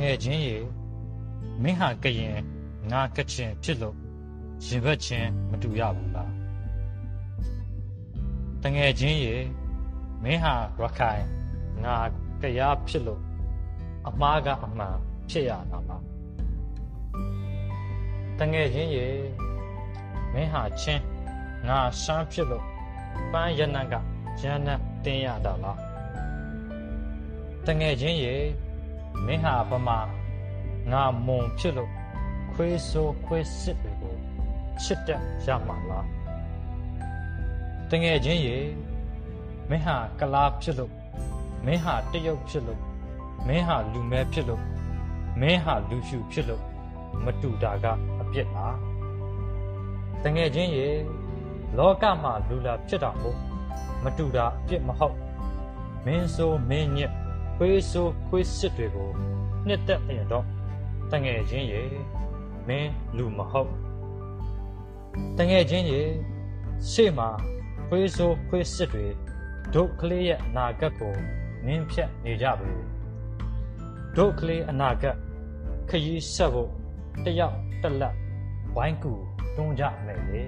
ငယ်ချင်းရေမင်းဟာကရင်ငါကချင်ဖြစ်လို့ရင်ဘတ်ချင်းမတူရဘူးလားတငယ်ချင်းရေမင်းဟာရခိုင်ငါတရားဖြစ်လို့အမားကအမှန်ဖြစ်ရတာလားတငယ်ချင်းရေမင်းဟာချင်းငါရှမ်းဖြစ်လို့ပန်းရနံကရန်နံတင်းရတာလားတငယ်ချင်းရေ မင်းဟာဗမာငါမုံဖြစ်လို့ခွေးဆိုးခွေးစစ်တွေကိုချစ်တက်ရမှာလားတငယ်ချင်းရေမင်းဟာကလားဖြစ်လို့မင်းဟာတရုတ်ဖြစ်လို့မင်းဟာလူမဲဖြစ်လို့မင်းဟာလူဖြူဖြစ်လို့မတူတာကအပြစ်လားတငယ်ချင်းရေလောကမှာလူလာဖြစ်တာမို့မတူတာအပြစ်မဟုတ်မင်းဆိုမင်းညစ် ခွေးဆိုခွေးစစ်တွေကိုနှစ်သက်ရင်တော့တငယ်ချင်းရေမင်းလူမဟုတ်တငယ်ချင်းရေရှေ့မှာခွေးဆိုခွေးစစ်တွေဒုကလေးရဲ့အနာဂတ်ကိုနင်းဖြတ်နေကြပြီဒုကလေးအနာဂတ်ခရီးဆက်ဖို့တယောက်တက်လက်ဝိုင်းကူတွန်းကြမယ်လေ